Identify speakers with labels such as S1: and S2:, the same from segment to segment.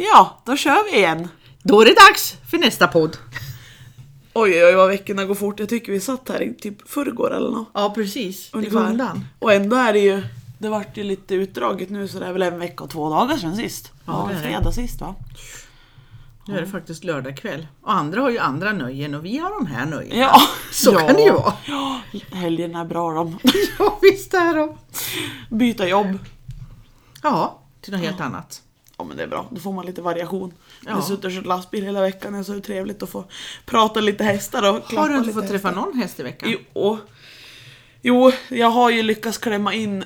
S1: Ja, då kör vi igen.
S2: Då är det dags för nästa podd.
S1: Oj, oj, oj vad veckorna går fort. Jag tycker vi satt här i typ förrgår eller något.
S2: Ja, precis. Det går undan.
S1: Och ändå är det ju, det vart ju lite utdraget nu så det är väl en vecka och två dagar sedan sist.
S2: Ja,
S1: Ja,
S2: det är det.
S1: fredag sist va?
S2: Nu är det faktiskt lördag kväll. Och andra har ju andra nöjen och vi har de här nöjena.
S1: Ja,
S2: Så
S1: ja.
S2: kan det ju vara.
S1: Ja, helgen är bra de.
S2: Ja, visst är de.
S1: Byta jobb.
S2: Ja, till något helt annat.
S1: Ja men det är bra, då får man lite variation. Jag
S2: Ja.
S1: har suttit och kört lastbil hela veckan, det är så trevligt att få prata lite hästar och klappa
S2: Har du inte fått träffa
S1: hästar.
S2: någon häst i veckan?
S1: Jo. jo, jag har ju lyckats klämma in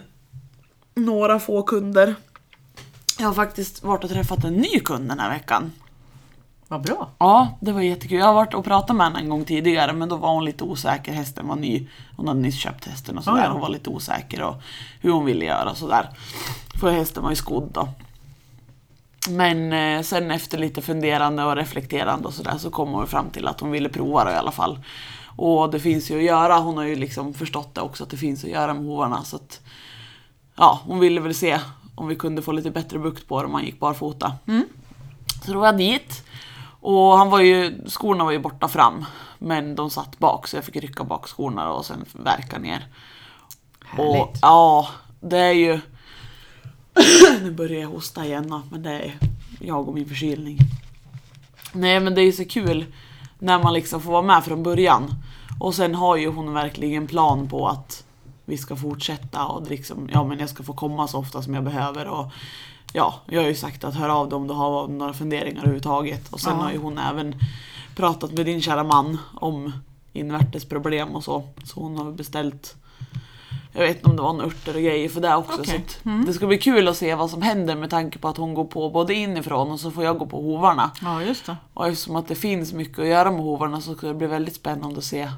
S1: några få kunder. Jag har faktiskt varit och träffat en ny kund den här veckan.
S2: Vad bra.
S1: Ja, det var jättekul. Jag har varit och pratat med henne en gång tidigare men då var hon lite osäker. Hästen var ny. Hon hade nyss köpt hästen och sådär.
S2: Ja, ja.
S1: Hon var lite osäker och hur hon ville göra och sådär. För hästen var ju skodd då. Men eh, sen efter lite funderande och reflekterande och sådär så kom hon fram till att hon ville prova det i alla fall. Och det finns ju att göra. Hon har ju liksom förstått det också att det finns att göra med hovarna. Så att, ja, hon ville väl se om vi kunde få lite bättre bukt på det om man gick barfota. Så då var jag dit. Och han var ju, skorna var ju borta fram. Men de satt bak så jag fick rycka bak skorna och sen verka ner. Och,
S2: Härligt.
S1: ja, det är ju... nu börjar jag hosta igen men det är jag och min förkylning. Nej men det är ju så kul när man liksom får vara med från början. Och sen har ju hon verkligen plan på att vi ska fortsätta och liksom, ja men jag ska få komma så ofta som jag behöver. Och, ja, jag har ju sagt att hör av dig om du har några funderingar överhuvudtaget. Och sen
S2: Ja.
S1: har ju hon även pratat med din kära man om invärtesproblem och så. Så hon har beställt jag vet inte om det var några örter och grejer för det också.
S2: Okej.
S1: Så att det ska bli kul att se vad som händer med tanke på att hon går på både inifrån och så får jag gå på hovarna.
S2: Ja, just det.
S1: Och eftersom att det finns mycket att göra med hovarna så ska det bli väldigt spännande att se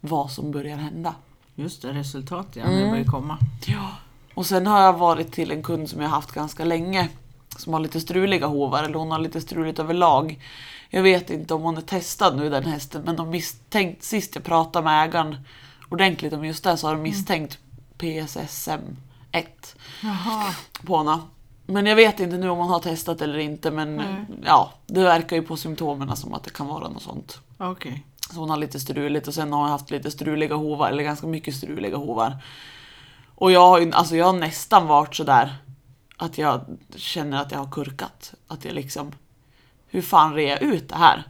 S1: vad som börjar hända.
S2: Just det, resultat ja, det börjar komma.
S1: Ja. Och sen har jag varit till en kund som jag haft ganska länge. Som har lite struliga hovar, eller hon har lite struligt överlag. Jag vet inte om hon är testad nu den hästen, men de misstänkt, sist jag pratade med ägaren ordentligt om just det så har de misstänkt PSSM 1
S2: Jaha.
S1: på henne. Men jag vet inte nu om hon har testat eller inte, men
S2: Nej.
S1: ja, det verkar ju på symptomen som att det kan vara något sånt.
S2: Okej.
S1: Så hon har lite struligt och sen har hon haft lite struliga hovar, eller ganska mycket struliga hovar. Och jag har ju, alltså jag har nästan varit sådär att jag känner att jag har kurkat. Att jag liksom, hur fan rear jag ut det här?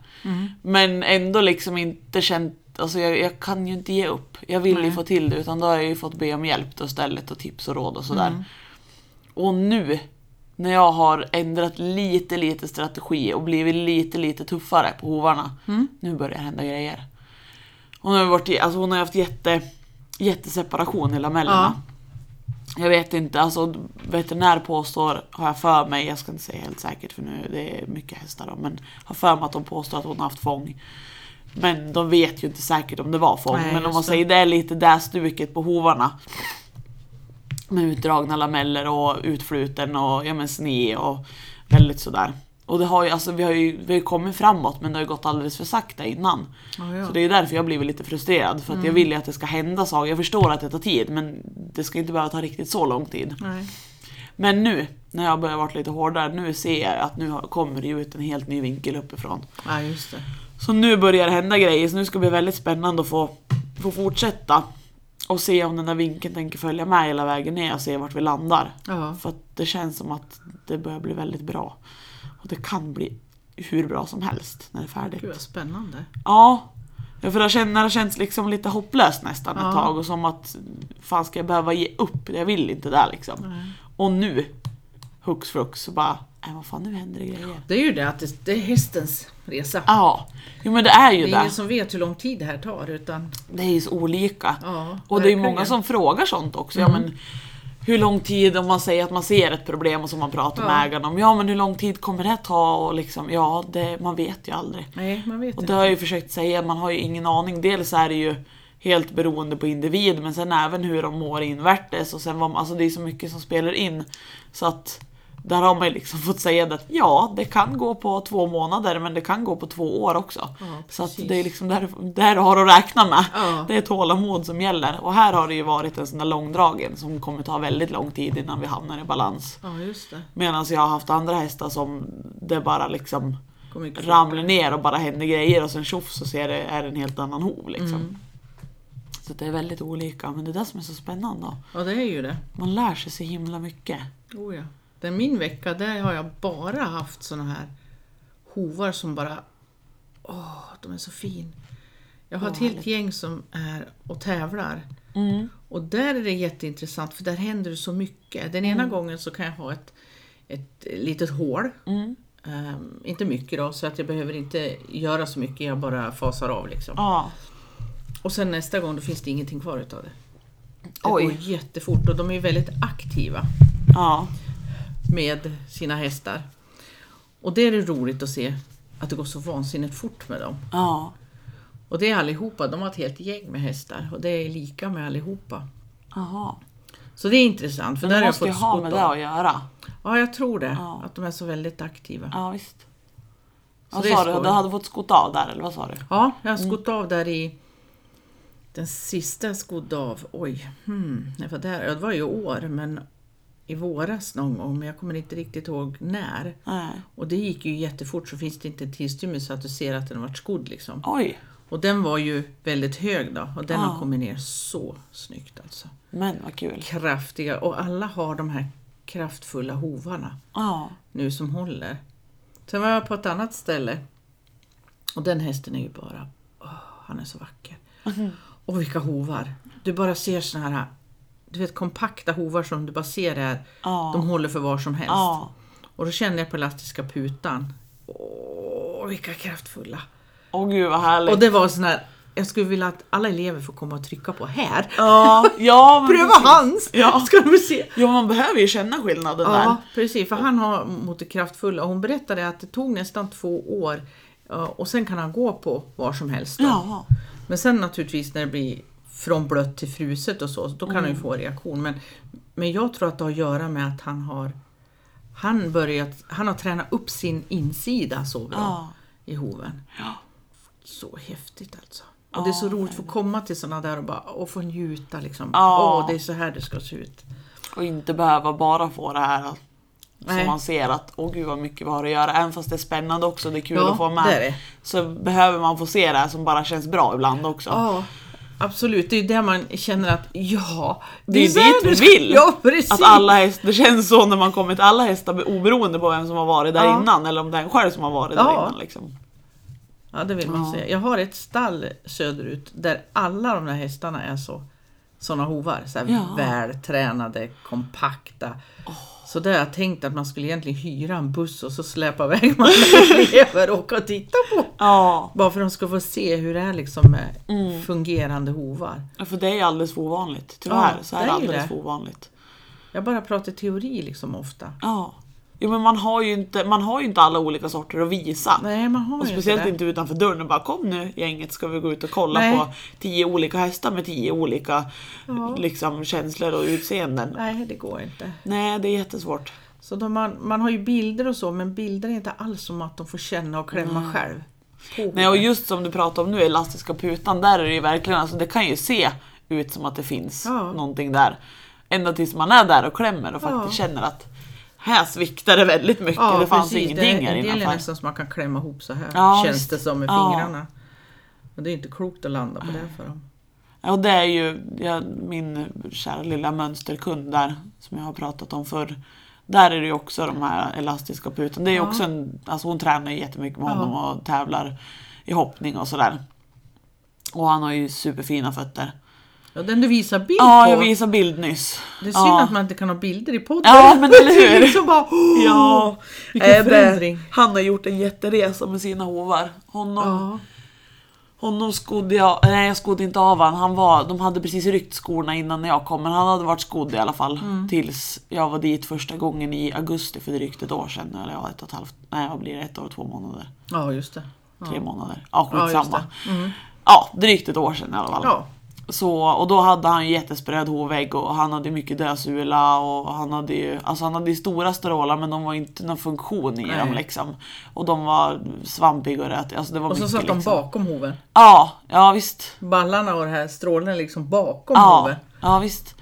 S1: Men ändå liksom inte känt, alltså jag, jag kan ju inte ge upp. Jag vill ju
S2: Nej.
S1: få till det utan då har jag ju fått be om hjälp då istället och tips och råd och sådär. Och nu när jag har ändrat lite, lite strategi och blivit lite, lite tuffare på hovarna. Nu börjar det hända grejer. Hon har, varit, alltså hon har haft jätte, jätteseparation i lamellerna. Jag vet inte, alltså veterinär påstår, har jag för mig, jag ska inte säga helt säkert för nu det är mycket hästar då, men har för mig att de påstår att hon har haft fång. Men de vet ju inte säkert om det var fång.
S2: Nej,
S1: men om man säger det är lite det stuket på hovarna. Med utdragna lameller och utfluten och ja, men sne och väldigt sådär. Och det har ju, alltså, vi har ju vi har ju kommit framåt men det har ju gått alldeles för sakta innan.
S2: Ja, ja.
S1: Så det är därför jag har blivit lite frustrerad. För att jag vill ju att det ska hända saker. Jag förstår att det tar tid men det ska inte behöva ta riktigt så lång tid.
S2: Nej.
S1: Men nu, när jag börjar vara lite hårdare, nu ser jag att nu har- kommer det ut en helt ny vinkel uppifrån.
S2: Ja, just det.
S1: Så nu börjar det hända grejer, så nu ska det bli väldigt spännande att få, få fortsätta. Och se om den där vinkeln tänker följa med hela vägen ner och se vart vi landar.
S2: Ja.
S1: För att det känns som att det börjar bli väldigt bra. Och det kan bli hur bra som helst när det är färdigt.
S2: Gud vad spännande.
S1: Ja. För det har det känts liksom lite hopplöst nästan ett
S2: Ja.
S1: tag och som att fan ska jag behöva ge upp? Jag vill inte det liksom.
S2: Nej.
S1: Och nu, hux flux, så bara, nej vad fan nu händer det grejer.
S2: Det är ju det att det, det är hästens resa.
S1: Ja, jo men det är ju
S2: det är
S1: det.
S2: ingen som vet hur lång tid det här tar utan
S1: Det är ju så olika.
S2: ja,
S1: Och det är ju många som frågar sånt också. Ja, men hur lång tid, om man säger att man ser ett problem och som man pratar med
S2: Ja.
S1: ägaren om, ja men hur lång tid kommer det ta? Och liksom, ja, det, man vet ju aldrig.
S2: Nej, man vet
S1: Och
S2: inte.
S1: det har jag ju försökt säga, man har ju ingen aning. Dels är det ju helt beroende på individ, men sen även hur de mår invärtes och sen vad, alltså det är så mycket som spelar in. Så att där har man ju liksom fått säga att ja, det kan gå på två månader, men det kan gå på två år också.
S2: Ja,
S1: så det är liksom där, där du har att räkna med.
S2: Ja.
S1: Det är tålamod som gäller. Och här har det ju varit en sån där långdragen som kommer ta väldigt lång tid innan vi hamnar i balans.
S2: Ja.
S1: Medan jag har haft andra hästar som det bara liksom ramlar ner och bara händer grejer och sen tjoff så ser det, är det en helt annan hov liksom.
S2: Mm.
S1: Så det är väldigt olika, men det är det som är så spännande.
S2: Ja, det är ju det.
S1: Man lär sig så himla mycket.
S2: Oh ja. Den min vecka, där har jag bara haft såna här hovar som bara... Åh, de är så fin. Jag har ett helt
S1: härligt.
S2: gäng som är och tävlar.
S1: Mm.
S2: Och där är det jätteintressant för där händer det så mycket. Den ena gången så kan jag ha ett, ett litet hål.
S1: Mm.
S2: Ehm, inte mycket då, så att jag behöver inte göra så mycket, jag bara fasar av liksom.
S1: Ja.
S2: Och sen nästa gång då finns det ingenting kvar utav det. Det
S1: Oj.
S2: går jättefort och de är väldigt aktiva
S1: Ja.
S2: Med sina hästar. Och det är det roligt att se att det går så vansinnigt fort med dem.
S1: Ja.
S2: Och det är allihopa, de har ett helt gäng med hästar och det är lika med allihopa.
S1: Jaha.
S2: Så det är intressant för
S1: Men
S2: där
S1: det
S2: har jag
S1: måste ju ha med det att göra.
S2: Ja, jag tror det.
S1: Ja.
S2: Att de är så väldigt aktiva.
S1: Ja, visst.
S2: Så
S1: Vad sa du? Du hade fått skott av där, eller vad sa du?
S2: Ja, jag har
S1: Mm.
S2: skott av där i... Den sista jag skodde av, oj, hmm, det var där, ja, det var ju i år, men i våras någon gång, men jag kommer inte riktigt ihåg när.
S1: Nej.
S2: Och det gick ju jättefort så finns det inte en tillstymmelse så att du ser att den har varit skodd liksom.
S1: Oj.
S2: Och den var ju väldigt hög då och den
S1: Ja.
S2: har kommit ner så snyggt alltså.
S1: Men vad kul.
S2: Kraftiga, och alla har de här kraftfulla hovarna
S1: Ja.
S2: nu som håller. Sen var jag på ett annat ställe och den hästen är ju bara, åh, han är så vacker. Och vilka hovar! Du bara ser såna här, du vet kompakta hovar som du bara ser där,
S1: Ja.
S2: de håller för var som helst.
S1: Ja.
S2: Och då kände jag på elastiska putan, åh vilka kraftfulla!
S1: Åh gud vad härligt.
S2: Och det var sån här, jag skulle vilja att alla elever får komma och trycka på här.
S1: Ja, ja
S2: Pröva hans!
S1: Ja.
S2: Ska du se!
S1: Ja, man behöver ju känna skillnaden där.
S2: Ja, precis. För han har mot det kraftfulla. Och hon berättade att det tog nästan två år ja, och sen kan han gå på var som helst. Då.
S1: Ja.
S2: Men sen naturligtvis när det blir från blött till fruset och så, då kan han
S1: Mm.
S2: ju få reaktion. Men, men jag tror att det har att göra med att han har han, börjat, han har tränat upp sin insida så bra
S1: Ja.
S2: i hoven.
S1: Ja.
S2: Så häftigt alltså. Och det är så
S1: Ja,
S2: roligt att få komma till sådana där och bara och få njuta liksom.
S1: Ja.
S2: Åh, det är så här det ska se ut.
S1: Och inte behöva bara få det här att- som
S2: Nej.
S1: man ser att åh gud vad mycket vi har att göra. Även fast det är spännande också, det är kul
S2: Ja,
S1: att få med.
S2: det det.
S1: Så behöver man få se det här som bara känns bra ibland också.
S2: Ja, absolut. Det är ju där man känner att ja,
S1: Det är ju
S2: så här
S1: dit vi
S2: det
S1: vill.
S2: Ja, precis.
S1: Att alla hästar, det känns så när man kommer till alla hästar oberoende på vem som har varit där
S2: Ja.
S1: innan eller om det är en själv som har varit där
S2: Ja.
S1: innan. Liksom.
S2: Ja, det vill man
S1: Ja.
S2: säga. Jag har ett stall söderut där alla de där hästarna är så såna hovar. Så här
S1: Ja.
S2: Vältränade, kompakta. Så där jag tänkt att man skulle egentligen hyra en buss och så släpa iväg massa elever och åka och titta på.
S1: Ja,
S2: Bara för att de ska få se hur det är liksom med
S1: Mm.
S2: fungerande hovar.
S1: för det är alldeles för ovanligt. Tyvärr
S2: Ja,
S1: så är det alldeles för ovanligt.
S2: Jag bara pratar teori liksom ofta.
S1: Ja. Jo men man har ju inte, man har ju inte alla olika sorter att visa.
S2: Nej, man har
S1: Och speciellt
S2: det.
S1: inte utanför dörren och bara kom nu gänget ska vi gå ut och kolla
S2: Nej.
S1: på tio olika hästar med tio olika
S2: Ja.
S1: liksom, känslor och utseenden.
S2: Nej, det går inte.
S1: Nej, det är jättesvårt.
S2: Så de man, man har ju bilder och så, men bilder är inte alls som att de får känna och klämma själv. På
S1: Nej, och just som du pratar om nu, elastiska putan, där är det ju verkligen, alltså det kan ju se ut som att det finns
S2: Ja.
S1: någonting där. Ända tills man är där och klämmer och faktiskt
S2: Ja.
S1: känner att här sviktar det väldigt mycket, det fanns ingenting
S2: det,
S1: här
S2: En del är
S1: innanför.
S2: nästan som man kan klämma ihop så här,
S1: Ja,
S2: känns det som med
S1: Ja.
S2: fingrarna. Och det är inte klokt att landa på det för dem.
S1: Ja, och det är ju ja, min kära lilla mönsterkund där, som jag har pratat om förr. Där är det ju också de här elastiska putan. Det är
S2: Ja.
S1: också en, alltså hon tränar ju jättemycket med
S2: Ja.
S1: honom och tävlar i hoppning och sådär. Och han har ju superfina fötter.
S2: Ja, den du visar bild
S1: Ja,
S2: på.
S1: jag visade bild nyss.
S2: Det är synd
S1: ja.
S2: att man inte kan ha bilder i podden.
S1: Ja, men eller
S2: Det
S1: hur?
S2: liksom bara, oh,
S1: Ja,
S2: vilken
S1: det-
S2: förändring.
S1: Han har gjort en jätteresa med sina hovar. Honom,
S2: Ja.
S1: honom skodde jag, nej jag skodde inte av han. han var, de hade precis ryckt skorna innan jag kom, men han hade varit skodd i alla fall.
S2: Mm.
S1: Tills jag var dit första gången i augusti för drygt ett år sedan. Eller ja, ett och ett halvt, nej vad blir det? Ett år och två månader?
S2: ja, just det. Ja.
S1: Tre månader? Ja,
S2: Ja,
S1: skitsamma.
S2: det. Mm.
S1: Ja, drygt ett år sedan i alla fall.
S2: Ja.
S1: Så, och då hade han ju jättespread hovvägg och han hade mycket dödsula och han hade ju alltså han hade ju stora strålar men de var inte någon funktion i
S2: Nej.
S1: dem liksom. Och de var svampiga och rötiga. Alltså det var
S2: Och så
S1: mycket
S2: satt de
S1: liksom.
S2: bakom hoven.
S1: Ja, ja visst.
S2: Ballarna och det här strålen liksom bakom
S1: Ja,
S2: hoven.
S1: ja visst.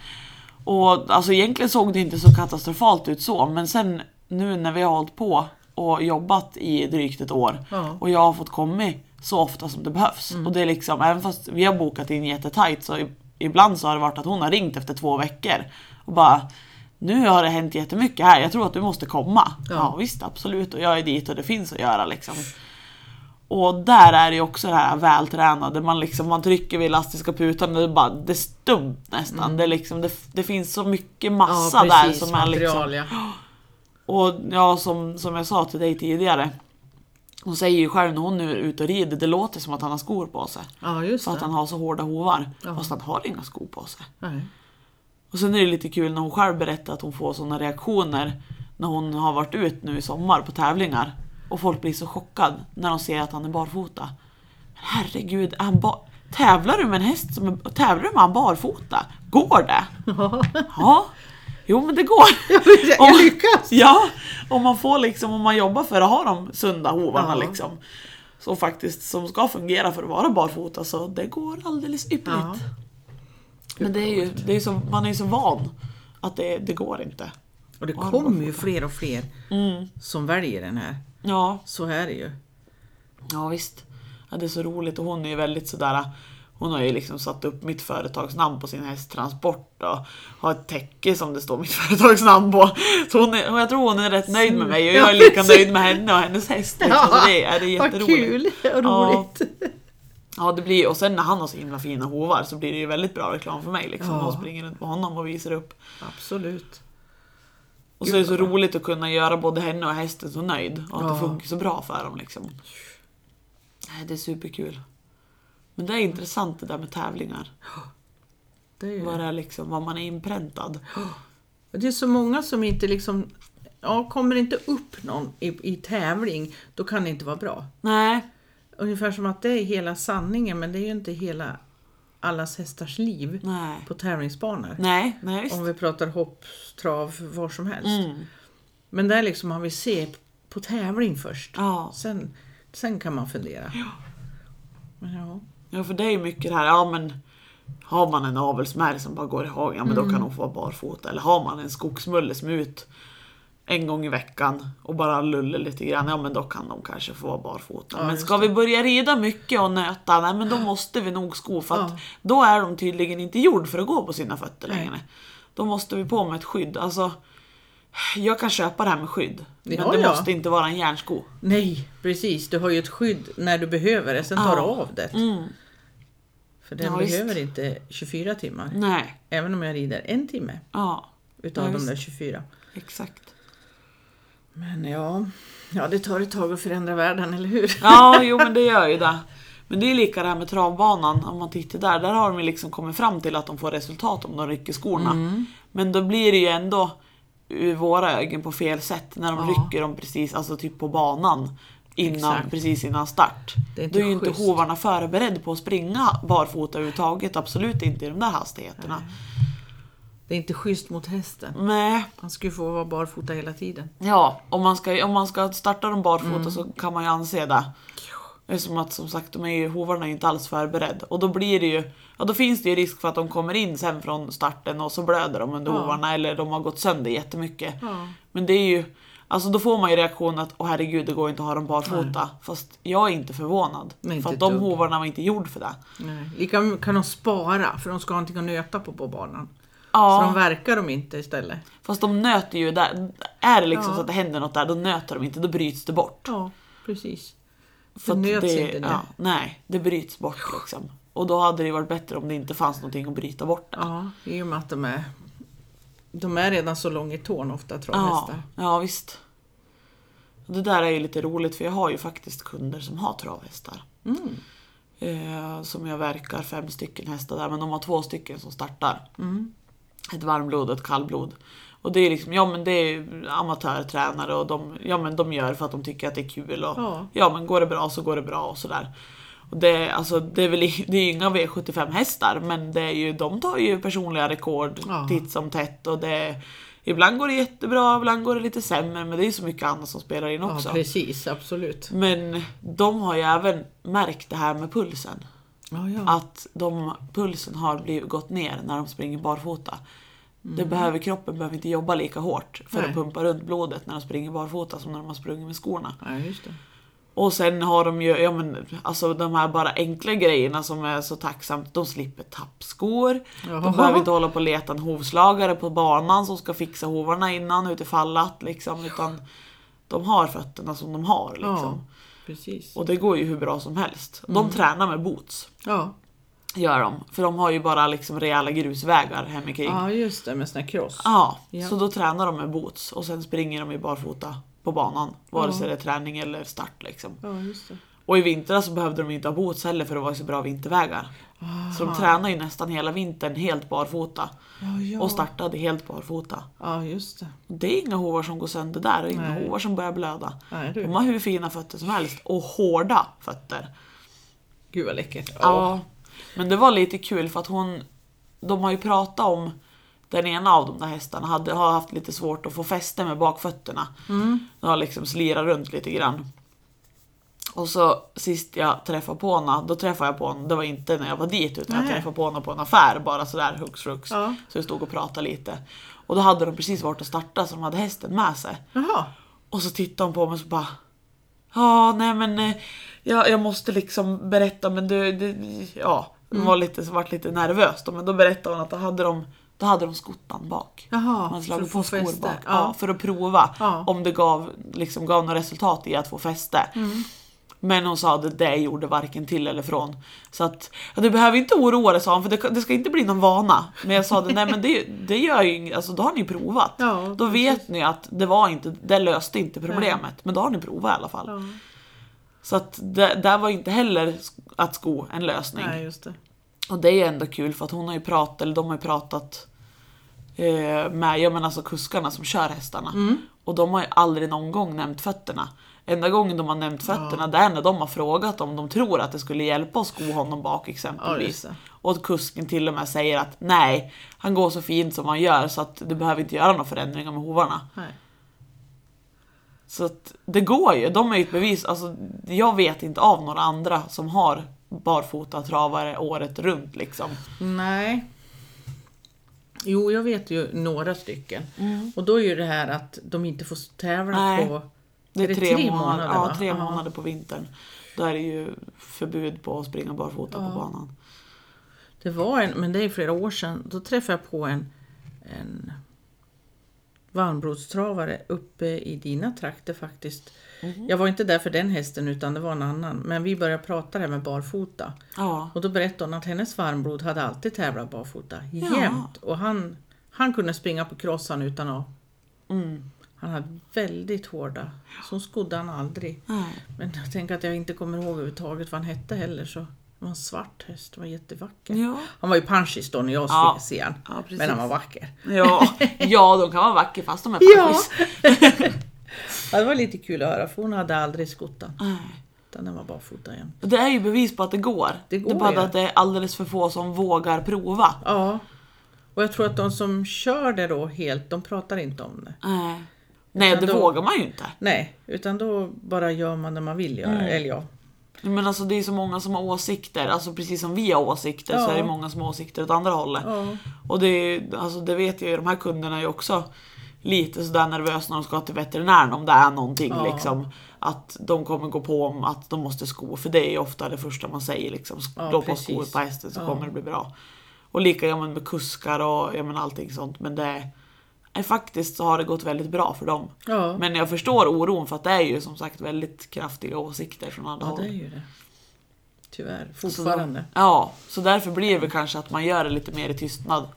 S1: Och alltså egentligen såg det inte så katastrofalt ut så men sen nu när vi har hållit på och jobbat i drygt ett år.
S2: Ja.
S1: Och jag har fått komma så ofta som det behövs. Och det är liksom, även fast vi har bokat in jättetajt så ibland så har det varit att hon har ringt efter två veckor. Och bara, nu har det hänt jättemycket här, jag tror att du måste komma. Ja,
S2: Ja.
S1: visst, absolut. Och jag är dit och det finns att göra liksom. Och där är det ju också det här vältränade, man, liksom, man trycker vid elastiska putan och det, bara, det är stumt nästan. Det, är liksom, det, det finns så mycket massa
S2: ja,
S1: där
S2: precis,
S1: som är liksom,
S2: material, ja.
S1: och ja, som, som jag sa till dig tidigare. Hon säger ju själv när hon är ute och rider, det låter som att han har skor på sig.
S2: Ja, just
S1: För att han har så hårda hovar.
S2: Ja.
S1: Fast han har inga skor på sig.
S2: Nej.
S1: Och sen är det lite kul när hon själv berättar att hon får sådana reaktioner när hon har varit ut nu i sommar på tävlingar. Och folk blir så chockade när de ser att han är barfota. Men herregud, är han ba- tävlar du med en häst som är, tävlar du med han barfota? Går det? Ja. Jo men det går.
S2: Jag, jag lyckas!
S1: Ja, om man får liksom, om man jobbar för att ha de sunda hovarna
S2: Ja.
S1: liksom. Så faktiskt, som ska fungera för att vara barfota, så det går alldeles ypperligt.
S2: Ja.
S1: Men det är ju, det är så, man är ju så van att det, det går inte.
S2: Och det kommer ju fler och fler
S1: Mm.
S2: som väljer den här.
S1: Ja,
S2: Så är det ju.
S1: ja visst. Ja, det är så roligt och hon är ju väldigt sådär hon har ju liksom satt upp mitt företagsnamn på sin hästtransport och har ett täcke som det står mitt företagsnamn på. Så hon är, jag tror hon är rätt nöjd med mig och jag är
S2: Ja,
S1: lika nöjd med henne och hennes häst. Liksom. Så det är, det är
S2: vad
S1: jätteroligt.
S2: kul och
S1: Ja.
S2: roligt.
S1: Ja, det blir, och sen när han har så himla fina hovar så blir det ju väldigt bra reklam för mig. Liksom.
S2: Ja.
S1: Hon springer runt med honom och visar upp.
S2: Absolut.
S1: Och så är det så roligt att kunna göra både henne och hästen så nöjd. Och att det
S2: Ja.
S1: funkar så bra för dem. Liksom. Det är superkul. Men det är intressant det där med tävlingar.
S2: Det är,
S1: är liksom, vad man är inpräntad.
S2: det är så många som inte liksom... Ja, kommer inte upp någon i, i tävling, då kan det inte vara bra.
S1: Nej,
S2: Ungefär som att det är hela sanningen, men det är ju inte hela allas hästars liv
S1: nej.
S2: på tävlingsbanor.
S1: Nej, nej visst.
S2: Om vi pratar hopp, trav, var som helst.
S1: Mm.
S2: Men där liksom man vill se på tävling först.
S1: Ja.
S2: Sen, sen kan man fundera. Men ja.
S1: Ja, för det är ju mycket det här, ja men har man en avelsmärg som bara går i hagen, ja men då kan hon få vara barfota. Eller har man en skogsmulle som är ut en gång i veckan och bara lullar lite grann, ja men då kan de kanske få vara barfota.
S2: Ja,
S1: men ska vi börja rida mycket och nöta, nej men då måste vi nog sko för att
S2: Ja.
S1: då är de tydligen inte gjord för att gå på sina fötter längre. Då måste vi på med ett skydd. Alltså, jag kan köpa det här med skydd, men
S2: Ja,
S1: det
S2: ja.
S1: måste inte vara en järnsko.
S2: Nej, precis. Du har ju ett skydd när du behöver det, sen tar du av det.
S1: Mm.
S2: För den
S1: Ja, visst.
S2: behöver inte 24 timmar.
S1: Nej,
S2: Även om jag rider en timme
S1: ja,
S2: utav
S1: Ja,
S2: de
S1: visst.
S2: där 24.
S1: exakt.
S2: Men ja, ja, det tar ett tag att förändra världen, eller hur?
S1: Ja, jo men det gör ju det. Men det är lika det här med travbanan, om man tittar där, där har de liksom kommit fram till att de får resultat om de rycker skorna.
S2: Mm.
S1: Men då blir det ju ändå ur våra ögon på fel sätt när de
S2: Ja.
S1: rycker dem precis, alltså typ på banan. Innan,
S2: Exakt.
S1: precis innan start.
S2: Det är inte
S1: Då är ju inte hovarna förberedda på att springa barfota överhuvudtaget, absolut inte i de där hastigheterna.
S2: Det är inte schysst mot hästen.
S1: Nej.
S2: Han ju få vara barfota hela tiden.
S1: Ja, om man ska, om man ska starta dem barfota
S2: Mm.
S1: så kan man ju anse det. Det är som att som sagt, de är ju, hovarna är inte alls förberedda. Och då blir det ju, ja då finns det ju risk för att de kommer in sen från starten och så blöder de under
S2: Ja.
S1: hovarna eller de har gått sönder jättemycket.
S2: Ja.
S1: Men det är ju, alltså då får man ju reaktionen att åh herregud det går inte att ha dem barfota. Fast jag är inte förvånad.
S2: Nej, inte
S1: för att
S2: ett
S1: de
S2: dugg.
S1: hovarna var inte gjord för det.
S2: Nej. Lika kan de spara, för de ska ha någonting att nöta på på banan.
S1: Ja,
S2: Så de verkar de inte istället.
S1: fast de nöter ju där. Är det liksom
S2: Ja.
S1: så att det händer något där, då nöter de inte, då bryts det bort.
S2: Ja, precis.
S1: För
S2: Det inte nu.
S1: ja, Nej, det bryts bort liksom. Och då hade det varit bättre om det inte fanns någonting att bryta bort.
S2: Ja, i och med att de är, de är redan så lång i tån ofta,
S1: ja,
S2: travhästar.
S1: ja visst. Det där är ju lite roligt för jag har ju faktiskt kunder som har travhästar.
S2: Mm.
S1: Eh, som jag verkar fem stycken hästar där, men de har två stycken som startar.
S2: Mm.
S1: Ett varmblod och ett kallblod. Och det är liksom, ja men det är amatörtränare och de, ja, men de gör för att de tycker att det är kul. Och,
S2: Ja.
S1: ja men går det bra så går det bra och sådär. Och det, alltså, det är väl i- det är ju inga V75 hästar men det är ju, de tar ju personliga rekord
S2: Ja.
S1: titt som tätt. Och det, ibland går det jättebra, ibland går det lite sämre men det är ju så mycket annat som spelar in
S2: Ja,
S1: också.
S2: precis, absolut.
S1: men de har ju även märkt det här med pulsen.
S2: Ja, ja.
S1: Att de, pulsen har blivit, gått ner när de springer barfota. Det behöver, kroppen behöver inte jobba lika hårt för
S2: Nej.
S1: att pumpa runt blodet när de springer barfota som när de har sprungit med skorna.
S2: Det.
S1: Och sen har de ju, ja men alltså de här bara enkla grejerna som är så tacksamt. De slipper tappskor. De
S2: Jaha.
S1: behöver inte hålla på och leta en hovslagare på banan som ska fixa hovarna innan utifall att liksom. Utan de har fötterna som de har liksom.
S2: Ja.
S1: Och det går ju hur bra som helst. De tränar med boots.
S2: Ja.
S1: Gör de. För de har ju bara liksom rejäla grusvägar hemikring.
S2: ja, just det, med sån här cross.
S1: Ja,
S2: Ja.
S1: så då tränar de med boots och sen springer de i barfota på banan. Vare
S2: Ja.
S1: sig det är träning eller start liksom.
S2: Ja, just det.
S1: Och i vintras så behövde de inte ha boots heller för det var så bra vintervägar. Så de tränar ju nästan hela vintern helt barfota.
S2: Ja, ja.
S1: Och startade helt barfota.
S2: Ja, just det.
S1: Det är inga hovar som går sönder där och inga
S2: Nej.
S1: hovar som börjar blöda.
S2: Nej, du.
S1: De har hur fina fötter som helst och hårda fötter.
S2: Gud vad läckert.
S1: Ja. Men det var lite kul för att hon, de har ju pratat om den ena av de där hästarna hade, har haft lite svårt att få fäste med bakfötterna.
S2: Mm.
S1: Den har liksom slirat runt lite grann. Och så sist jag träffade på henne, då träffade jag på henne, det var inte när jag var dit utan jag
S2: Nej.
S1: träffade på henne på en affär bara sådär hux flux.
S2: Ja.
S1: Så vi stod och pratade lite. Och då hade de precis varit och starta så de hade hästen med sig.
S2: Jaha.
S1: Och så tittade hon på mig och så bara Ja, nej men eh, jag, jag måste liksom berätta men du, det, ja. Hon var lite, så vart lite nervös då, men då berättade hon att då hade de, då hade de skottan bak.
S2: Jaha,
S1: Man slagit på
S2: få
S1: skor
S2: fäste.
S1: bak. Ja.
S2: Ja.
S1: för att prova
S2: Ja.
S1: om det gav, liksom, gav något resultat i att få fäste.
S2: Mm.
S1: Men hon sa att det gjorde varken till eller från. Så att, ja, du behöver inte oroa dig sa hon, för det, det ska inte bli någon vana. Men jag sa det, nej men det, det gör ju inget, alltså då har ni provat.
S2: Ja,
S1: då vet ni att det var inte, det löste inte problemet. Men då har ni provat i alla fall.
S2: Ja.
S1: Så att det, där var inte heller att sko en lösning.
S2: Nej, just det.
S1: Och det är ju ändå kul för att hon har ju pratat, eller de har ju pratat eh, med, ja men alltså kuskarna som kör hästarna.
S2: Mm.
S1: Och de har ju aldrig någon gång nämnt fötterna. Enda gången de har nämnt fötterna det är när de har frågat om de tror att det skulle hjälpa att sko honom bak
S2: Ja,
S1: exempelvis.
S2: det.
S1: och att kusken till och med säger att nej, han går så fint som han gör så att du behöver inte göra några förändringar med hovarna.
S2: Nej.
S1: Så att det går ju, de är ju ett bevis. Alltså, jag vet inte av några andra som har barfota travare året runt liksom.
S2: Nej. Jo, jag vet ju några stycken. Och då är ju det här att de inte får tävla
S1: Nej.
S2: på...
S1: Det är,
S2: det
S1: tre, månader, ja,
S2: va?
S1: tre
S2: Ja.
S1: månader på vintern. Då är det ju förbud på att springa barfota på banan.
S2: Det var en, men det är flera år sedan, då träffade jag på en, en varmblodstravare uppe i dina trakter faktiskt.
S1: Mhm.
S2: Jag var inte där för den hästen utan det var en annan. Men vi började prata där med barfota.
S1: Ja,
S2: Och då berättade hon att hennes varmblod hade alltid tävlat barfota.
S1: Ja.
S2: Jämt. Och han, han kunde springa på crossan utan att...
S1: mm.
S2: Han hade väldigt hårda. Så skodde han aldrig.
S1: nej.
S2: Men jag tänker att jag inte kommer ihåg överhuvudtaget vad han hette heller. Så det var en svart häst, det var jättevacker.
S1: Ja.
S2: Han var ju punchis då när jag
S1: Ja.
S2: såg han.
S1: Ja.
S2: Men han var vacker.
S1: Ja, ja, de kan vara vackra fast de är
S2: Ja.
S1: paschis.
S2: Ja, det var lite kul att höra för hon hade aldrig skottan.
S1: Nej.
S2: Utan den var barfota jämt.
S1: Det är ju bevis på att det går.
S2: Det går
S1: är bara
S2: ju.
S1: att det är alldeles för få som vågar prova.
S2: Ja. Och jag tror att de som kör det då helt, de pratar inte om det.
S1: Nej, Nej
S2: Utan
S1: det
S2: då-
S1: vågar man ju inte.
S2: Nej, utan då bara gör man det man vill göra.
S1: Mm.
S2: Eller ja.
S1: Men alltså det är så många som har åsikter, alltså precis som vi har åsikter så
S2: Ja.
S1: är det många som har åsikter åt andra hållet.
S2: ja.
S1: Och det, alltså det vet jag ju, de här kunderna är ju också lite sådär nervösa när de ska till veterinären om det är någonting
S2: Ja.
S1: liksom. Att de kommer gå på om att de måste sko, för det är ju ofta det första man säger liksom.
S2: Ja,
S1: Slå på skor på hästen så
S2: Ja.
S1: kommer det bli bra. Och lika man med kuskar och ja, men allting sånt. Men det faktiskt så har det gått väldigt bra för dem.
S2: Ja,
S1: Men jag förstår oron för att det är ju som sagt väldigt kraftiga åsikter från alla
S2: ja
S1: håll.
S2: det är ju det. Tyvärr,
S1: Så
S2: fortfarande.
S1: Ja, så därför blir det väl kanske att man gör det lite mer i tystnad. Om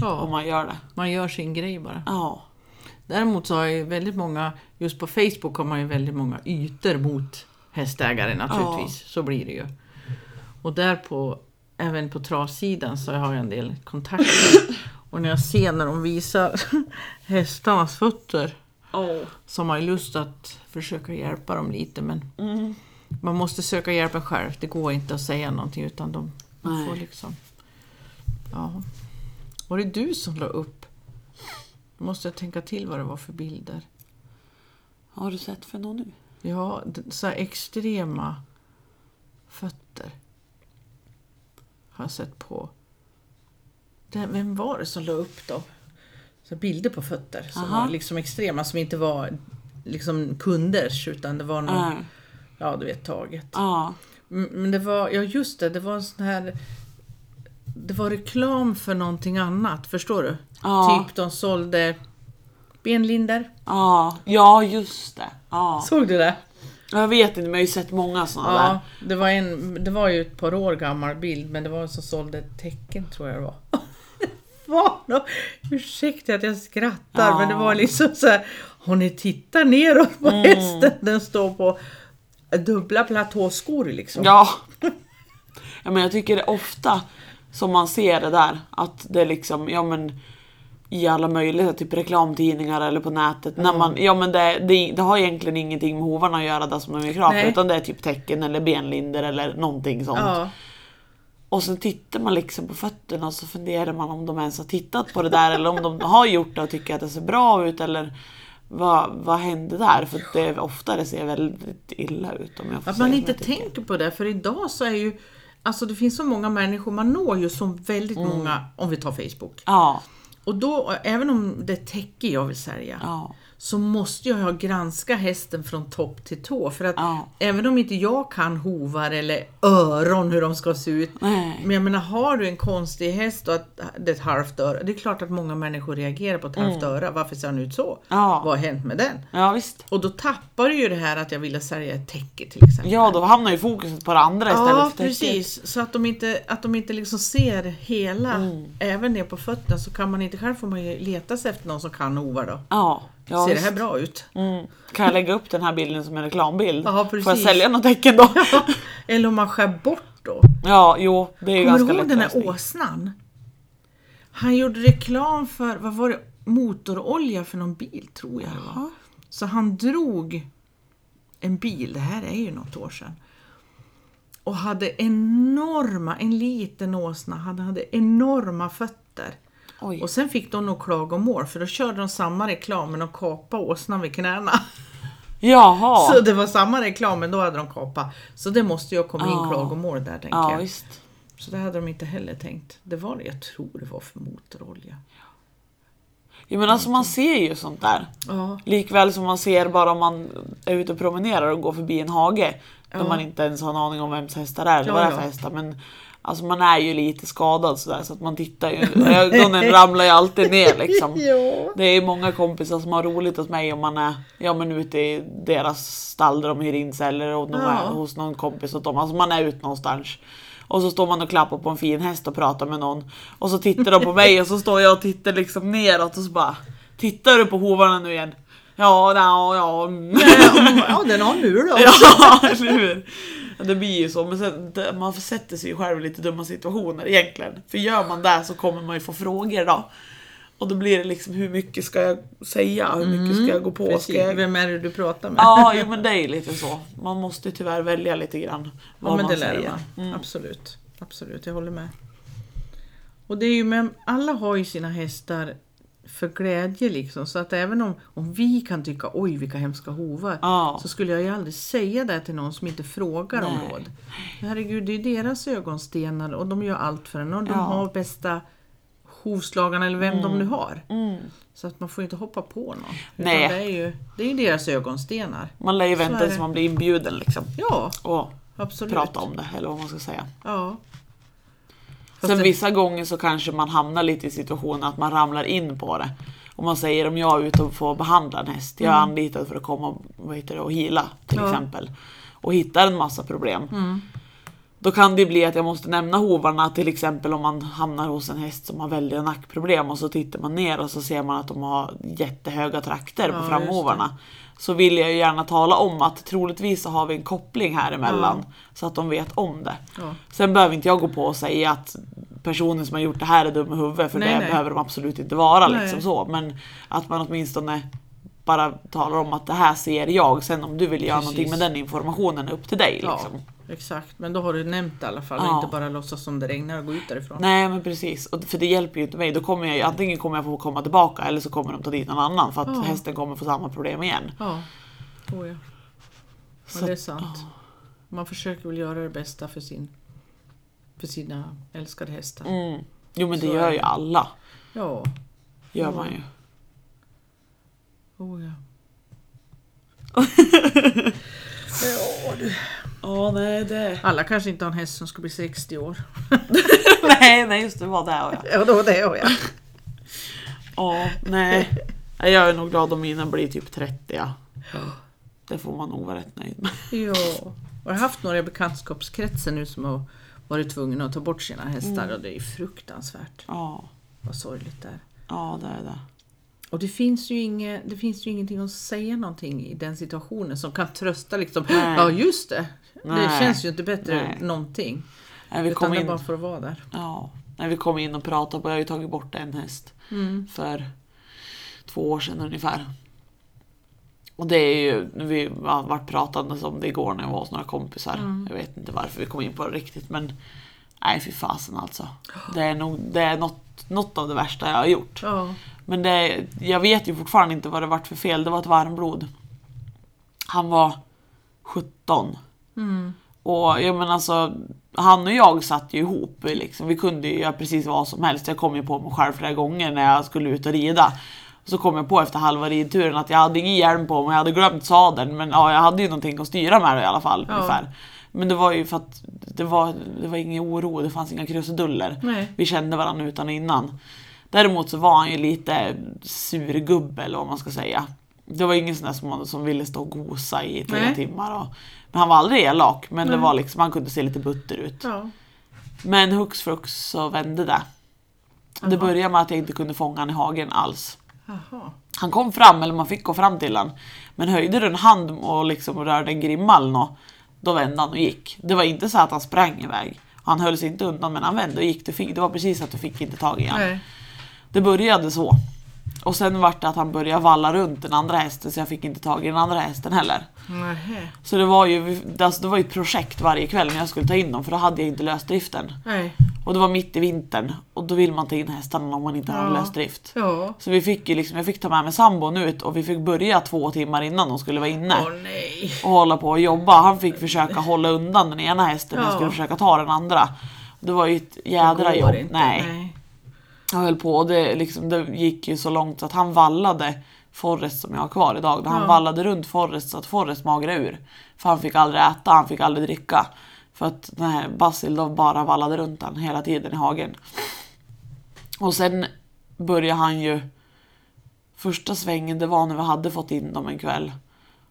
S2: Ja,
S1: man gör det.
S2: man gör sin grej bara.
S1: Ja.
S2: Däremot så har ju väldigt många, just på Facebook har man ju väldigt många ytor mot hästägare naturligtvis. Så blir det ju. Och där på, även på travsidan så har jag en del kontakter. Och när jag ser när de visar hästarnas fötter
S1: Oh.
S2: så har man ju lust att försöka hjälpa dem lite men
S1: Mm.
S2: man måste söka hjälpen själv. Det går inte att säga någonting utan de man får liksom... Ja. Var det du som la upp? Nu måste jag tänka till vad det var för bilder.
S1: Har du sett för någon nu?
S2: Ja, så extrema fötter. Har jag sett på. Det, vem var det som la upp då? så bilder på fötter som
S1: Aha.
S2: var liksom extrema, som inte var liksom kunders utan det var någon,
S1: Nej.
S2: ja du vet taget.
S1: Ja.
S2: Mm, Men det var, ja just det, det var en sån här det var reklam för någonting annat, förstår du?
S1: Ja.
S2: Typ de sålde benlinder.
S1: Ja, ja just det. Ja.
S2: Såg du det?
S1: Jag vet inte, men jag har ju sett många sådana där.
S2: Ja, det var, en, det var ju ett par år gammal bild, men det var en som sålde tecken tror jag det var. Var nå- Ursäkta att jag skrattar,
S1: Ja.
S2: men det var liksom så här. Har ni tittat neråt på
S1: Mm.
S2: hästen? Den står på dubbla platåskor liksom.
S1: Ja. ja men jag tycker det är ofta som man ser det där att det liksom, ja men i alla möjliga typ reklamtidningar eller på nätet. När man, ja men det, det, det har egentligen ingenting med hovarna att göra det som de för
S2: Nej.
S1: utan det är typ tecken eller benlinder eller någonting sånt.
S2: Ja,
S1: Och sen tittar man liksom på fötterna och så funderar man om de ens har tittat på det där eller om de har gjort det och tycker att det ser bra ut eller vad, vad hände där? För det är ofta det ser väldigt illa ut om jag får
S2: Att man inte tänker på det, för idag så är ju Alltså det finns så många människor, man når ju så väldigt
S1: Mm.
S2: många, om vi tar Facebook.
S1: Ja,
S2: Och då, även om det är täcke jag vill sälja,
S1: ja,
S2: så måste jag granska hästen från topp till tå. För att
S1: Ja.
S2: även om inte jag kan hovar eller öron hur de ska se ut.
S1: nej.
S2: Men jag menar, har du en konstig häst och att det är ett halvt öra. Det är klart att många människor reagerar på ett halvt öra. Varför ser han ut så?
S1: Mm. Ja.
S2: Vad har hänt med den?
S1: Ja visst.
S2: Och då tappar du ju det här att jag ville sälja ett täcke till exempel.
S1: Ja, då hamnar ju fokuset på det andra istället
S2: Ja,
S1: för täcket.
S2: precis. Så att de inte, att de inte liksom ser hela,
S1: Mm.
S2: även ner på fötterna, så kan man inte själv får man ju leta sig efter någon som kan hovar då.
S1: Ja, ja
S2: ser det här bra ut?
S1: Mm. Kan jag lägga upp den här bilden som en reklambild?
S2: Ja,
S1: Får jag sälja något tecken då?
S2: Eller om man skär bort då.
S1: Ja, jo, det är
S2: Kommer
S1: ganska
S2: du ihåg den här åsnan? Han gjorde reklam för, vad var det, motorolja för någon bil tror jag var. Så han drog en bil, det här är ju något år sedan. Och hade enorma, en liten åsna, han hade enorma fötter.
S1: Oj.
S2: Och sen fick de nog klagomål för då körde de samma reklam men de kapade åsnan vid knäna.
S1: Jaha.
S2: Så det var samma reklam men då hade de kapat. Så det måste ju ha kommit in
S1: Ja.
S2: klagomål där tänker
S1: ja,
S2: jag.
S1: visst.
S2: Så det hade de inte heller tänkt. Det var det, jag tror det var för motorolja.
S1: Ja, men alltså man ser ju sånt där.
S2: Ja,
S1: Likväl som man ser bara om man är ute och promenerar och går förbi en hage. Där man inte ens har en aning om vems hästar det är eller
S2: Ja,
S1: vad det är
S2: ja.
S1: för hästar. Men alltså man är ju lite skadad sådär så att man tittar ju. Ögonen ramlar ju alltid ner liksom.
S2: ja.
S1: Det är många kompisar som har roligt hos mig om man är ja, men ute i deras stall där de hyr in sig eller om de
S2: Ja.
S1: är hos någon kompis åt dem. Alltså man är ute någonstans. Och så står man och klappar på en fin häst och pratar med någon. Och så tittar de på mig och så står jag och tittar liksom neråt och så bara Tittar du på hovarna nu igen? Ja, ja, ja. mm.
S2: ja, den har nu då.
S1: Ja, eller hur? Det blir ju så, men sen, man sätter sig ju själv i lite dumma situationer egentligen. För gör man det så kommer man ju få frågor då. Och då blir det liksom, hur mycket ska jag säga? Hur mycket ska jag gå på? Ska jag...
S2: Vem är det du pratar med?
S1: Ja, jo, men det är ju lite så. Man måste tyvärr välja lite grann vad
S2: Ja, men
S1: man
S2: det
S1: säger.
S2: man. Absolut. Absolut, jag håller med. Och det är ju med, alla har ju sina hästar för glädje liksom. Så att även om, om vi kan tycka oj vilka hemska hovar.
S1: Ja.
S2: Så skulle jag ju aldrig säga det till någon som inte frågar om
S1: Nej.
S2: råd. Herregud, det är deras ögonstenar och de gör allt för en. Och de
S1: Ja.
S2: har bästa hovslagarna eller vem de nu har.
S1: Mm.
S2: Så att man får inte hoppa på någon.
S1: Nej.
S2: Det är ju det är ju deras ögonstenar.
S1: Man lär ju vänta tills man blir inbjuden liksom.
S2: Ja,
S1: Och
S2: absolut.
S1: prata om det, eller vad man ska säga.
S2: Ja. Fast
S1: Sen
S2: det-
S1: vissa gånger så kanske man hamnar lite i situationen att man ramlar in på det. Om man säger om jag är ute och får behandla en häst, jag är anlitad för att komma och, vad heter det, och hila till
S2: Mm. Ja.
S1: exempel. Och hittar en massa problem.
S2: Mm.
S1: Då kan det bli att jag måste nämna hovarna till exempel om man hamnar hos en häst som har väldiga nackproblem och så tittar man ner och så ser man att de har jättehöga trakter
S2: Ja,
S1: på
S2: just
S1: framhovarna. Så vill jag ju gärna tala om att troligtvis så har vi en koppling här emellan så att de vet om det.
S2: Ja.
S1: Sen behöver inte jag gå på och säga att personen som har gjort det här är dum i huvudet för
S2: Nej,
S1: det
S2: nej.
S1: behöver de absolut inte vara.
S2: Nej.
S1: Liksom så. Men att man åtminstone bara talar om att det här ser jag. Sen om du vill göra
S2: Precis.
S1: någonting med den informationen är upp till dig.
S2: Ja,
S1: Liksom.
S2: Exakt. Men då har du nämnt det i alla fall
S1: Ja.
S2: och inte bara låtsas som det regnar och gå ut därifrån.
S1: Nej men precis, och för det hjälper ju inte mig. Då kommer jag, antingen kommer jag få komma tillbaka eller så kommer de ta dit någon annan för att
S2: Ja.
S1: hästen kommer få samma problem igen.
S2: Ja, oh, ja.
S1: Så
S2: det är sant. Man försöker väl göra det bästa för, sin, för sina älskade hästar.
S1: Mm. Jo men det
S2: Så
S1: gör ju alla.
S2: Ja,
S1: Gör
S2: Ja.
S1: man ju.
S2: Oh, ja.
S1: Ja, nej det...
S2: Alla kanske inte har en häst som ska bli 60 år.
S1: nej, nej just det var det ja.
S2: Ja, då det och ja.
S1: Ja, nej. Jag är nog glad om mina blir typ 30 ja. Det får man nog vara rätt nöjd med.
S2: Ja. Jag har haft några i bekantskapskretsen nu som har varit tvungna att ta bort sina hästar och det är fruktansvärt.
S1: Ja,
S2: Vad sorgligt det är.
S1: ja det är det.
S2: Och det finns, ju inge, det finns ju ingenting att säga någonting i den situationen som kan trösta liksom.
S1: Nej.
S2: Ja just det. Det
S1: Nej.
S2: känns ju inte bättre
S1: Nej.
S2: någonting.
S1: Nej, vi
S2: Utan det är
S1: in,
S2: bara för att vara där.
S1: ja, när vi kom in och pratade på, jag har ju tagit bort en häst
S2: Mm.
S1: för två år sedan ungefär. Och det är ju, vi har varit pratande om det igår när jag var hos några kompisar.
S2: Mm.
S1: Jag vet inte varför vi kom in på det riktigt men nej fy fasen alltså. Det är nog det är något, något av det värsta jag har gjort.
S2: Ja.
S1: Men det, jag vet ju fortfarande inte vad det vart för fel. Det var ett varmblod. Han var 17.
S2: Mm.
S1: Och jag menar alltså, han och jag satt ju ihop. Liksom. Vi kunde ju göra precis vad som helst. Jag kom ju på mig själv flera gånger när jag skulle ut och rida. Så kom jag på efter halva ridturen att jag hade ingen hjälm på mig, jag hade glömt sadeln. Men ja, jag hade ju någonting att styra med i alla fall.
S2: Ja.
S1: Ungefär. Men det var ju för att det var, det var ingen oro, det fanns inga krusiduller.
S2: Nej.
S1: Vi kände varandra utan och innan. Däremot så var han ju lite surgubbe eller vad man ska säga. Det var ingen sån där som, som ville stå och gosa i tre
S2: Nej.
S1: timmar. Och, men han var aldrig elak, men det var liksom, han kunde se lite butter ut.
S2: Ja.
S1: Men hux flux så vände det. Det
S2: Jaha.
S1: började med att jag inte kunde fånga han i hagen alls.
S2: Jaha.
S1: Han kom fram, eller man fick gå fram till han. Men höjde du en hand och liksom rörde en grimma eller nå, då vände han och gick. Det var inte så att han sprang iväg. Han höll sig inte undan men han vände och gick. Fick, det var precis att du fick inte tag i.
S2: Nej.
S1: Det började så. Och sen vart det att han började valla runt den andra hästen så jag fick inte tag i den andra hästen heller.
S2: Nähä.
S1: Så det var ju alltså det var ju ett projekt varje kväll när jag skulle ta in dem för då hade jag inte löst driften.
S2: Nej.
S1: Och det var mitt i vintern och då vill man ta in hästarna om man inte har
S2: Ja.
S1: löst drift.
S2: Ja.
S1: Så vi fick ju liksom, jag fick ta med mig sambon ut och vi fick börja två timmar innan de skulle vara inne.
S2: Åh nej.
S1: Och hålla på och jobba. Han fick försöka hålla undan den ena hästen och jag
S2: Ja.
S1: skulle försöka ta den andra. Det var ju ett jädra jobb.
S2: inte.
S1: Nej. Jag höll på och det, liksom, det gick ju så långt att han vallade Forrest som jag har kvar idag. Han
S2: Ja.
S1: vallade runt Forrest så att Forrest magrade ur. För han fick aldrig äta, han fick aldrig dricka. För att den här Basil då bara vallade runt han hela tiden i hagen. Och sen började han ju... Första svängen det var när vi hade fått in dem en kväll.